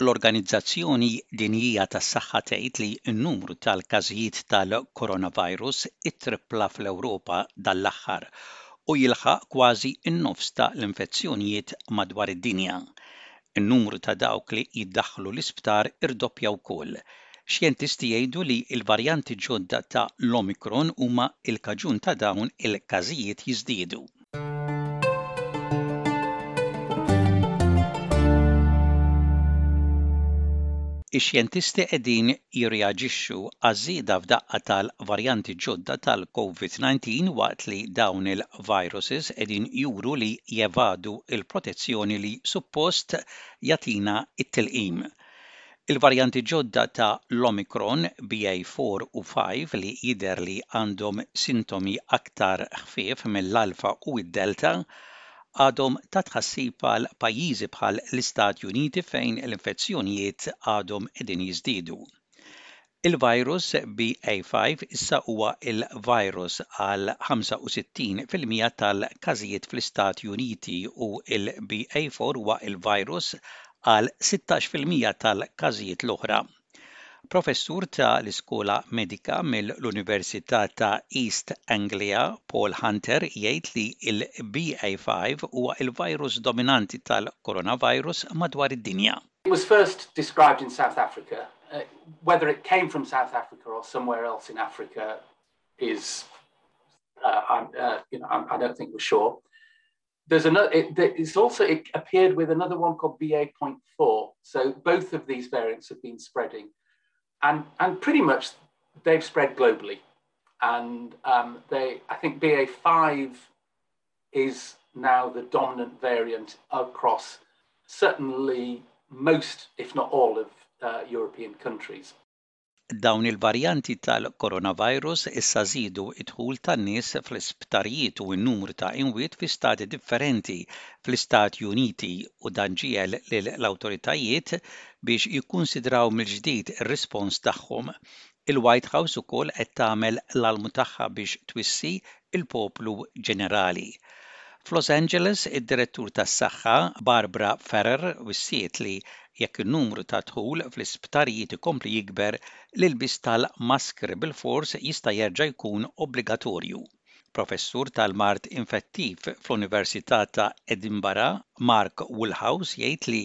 L-Organizzazzjoni Dinjija tas-Saħħa tgħid li n-numru tal-każijiet tal-coronavirus ittrippla fl-Ewropa dan l-aħħar u jilħaq kważi n-nofs ta' l-infezzjonijiet madwar id-dinja. In-numru ta' dawk li jiddaħħlu l-isptar irdoppja wkoll. Xjentisti jgħidu li l-varjanti ġodda ta' l-Omicron huma l-kaġun ta' dawn il-każijiet jiżdiedu. Ix-xjentisti qegħdin jirreaġixxu għaż-żieda f'daqqa tal-varjanti ġodda tal-COVID-19 waqt li dawn il-viruses qegħdin juru li jevadu l-protezzjoni li suppost jagħtina t-tilqim. Il-varjanti ġodda ta' l-Omicron, BA4 u 5, li jidher li għandhom sintomi aktar ħfief mill-Alpha u d-Delta, għadhom ta' tħassib għal pajjiżi bħal l-Istati Uniti fejn l-infezzjonijiet għadhom qegħdin jiżdiedu. Il-virus BA5 issa huwa l-virus għal 65 fil-mija tal-każijiet fl-Istati Uniti u l-BA4 huwa l-virus għal 16 fil-mija tal-każijiet l-oħra. Professur ta' l-Iskola Medika mill-Università ta' East Anglia, Paul Hunter jgħid li l-BA5 huwa l-virus dominanti tal-coronavirus madwar id-dinja. It was first described in South Africa, whether it came from South Africa or somewhere else in Africa is, I don't think we're sure. There's another. It, it's also it appeared with another one called BA.4. So both of these variants have been spreading and and pretty much they've spread globally, and um, they I think BA five is now the dominant variant across certainly most, if not all, of uh, European countries. Dawn il-varjanti tal-coronavirus issa żiedu d-dħul tan-nies fl-isptarijiet u n-numru ta' imwiet fi stati differenti fl-Istati Uniti u dan ġiegħel lill-awtoritajiet biex jikkunsidraw mill-ġdid ir-rispons tagħhom. Il-White House ukoll qed tagħmel l-almu tagħha biex twissi il-poplu ġenerali. F'Los Angeles, id-Direttur tas-Saħħa, Barbara Ferrer, wissiet li jekk in-numru ta' dħul fl-isptarijiet ikompli jikber, l-ilbies tal-maskri bilfors jista' jerġa' jkun obbligatorju. Professur tal-Mard Infettiv fl-Università ta' Edinburgh, Mark Woolhouse, jgħid li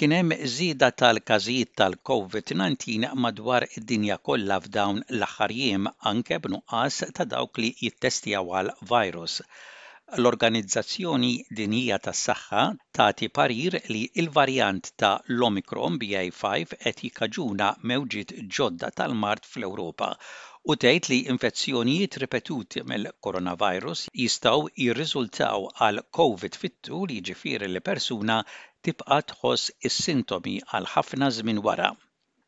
Kien hemm żieda tal-każijiet tal-Covid-19 madwar id-dinja kollha f'dawn l-aħħar jiem anke b'nuqqas ta' dawk li jittestjaw għall-virus. L-Organizzazzjoni Dinjija tas-Saħħa tagħti parir li l-varjant ta' l-Omicron BA5 qed jikkaġuna mewġiet ġodda tal-mard fl-Ewropa u tgħid li infezzjonijiet ripetuti mill-coronavirus jistgħu jirriżultaw għal Covid fit-tul jiġifieri li persuna tibqa' tħoss is-sintomi għal ħafna żmien wara.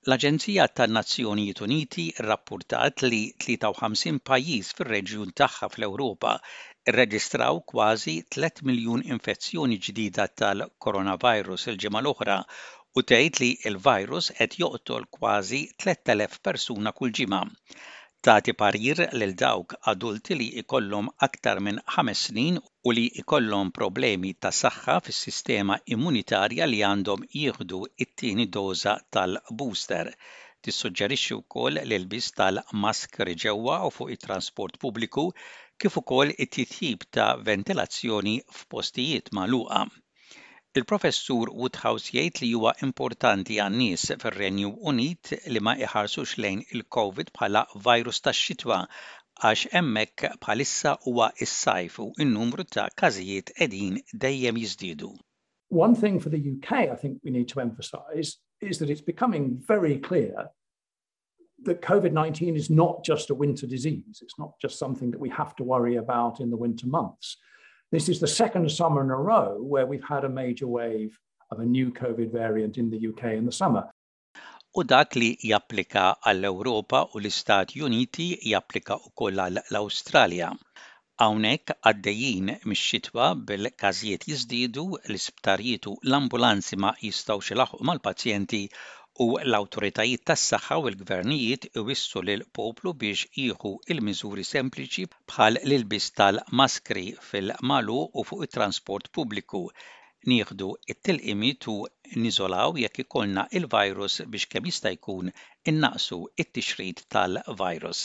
L-Aġenzija tan-Nazzjonijiet Uniti rrappurtat li 53 pajjiż fir-reġjun tagħha fl-Ewropa rreġistraw kważi tliet miljun infezzjoni ġdida tal-coronavirus il-ġimgħa l-oħra u tgħid li l-virus qed joqtol kważi 3,000 persuna kull ġimgħa. Tagħti parir lil dawk adulti li jkollhom aktar minn ħames snin u li jkollhom problemi ta' saħħa fis-sistema immunitarja li għandhom jieħdu t-tieni doża tal-booster. Tissuġġerixxi wkoll l-ilbies tal-mask ġewwa u fuq it-transport pubbliku kif ukoll it-titjib ta' ventilazzjoni f'postijiet magħluqa. Il-Professur Woodhouse jgħid li huwa importanti għan-nies fir-Renju Unit li ma iħarsux lejn il-Covid bħala virus tax-xitwa għax hemmhekk bħalissa huwa s-sajf u n-numru ta' każijiet qegħdin dejjem jiżdiedu. One thing for the UK I think we need to emphasize is that it's becoming very clear that COVID 19 is not just a winter disease. It's not just something that we have to worry about in the winter months. This is the second summer in a row where we've had a major wave of a new COVID variant in the UK in the summer. U dak li japplika għall-Ewropa u l-Istati Uniti japplika wkoll għall Hawnhekk għaddejjin mix-xitwa bil-każijiet jiżdiedu, l-isptarijiet u l-ambulanzi ma jistgħux ilaħħqu mal-pazjenti u l-awtoritajiet tas-saħħa u l-gvernijiet iwissu lill-poplu biex jieħu l-miżuri sempliċi bħal l-ilbies tal-maskri fil-magħluq u fuq it-transport pubbliku, nieħdu t-tilqimiet u niżolaw jekk ikollna l-virus biex kemm jista' jkun innaqqsu t-tixrid tal-virus.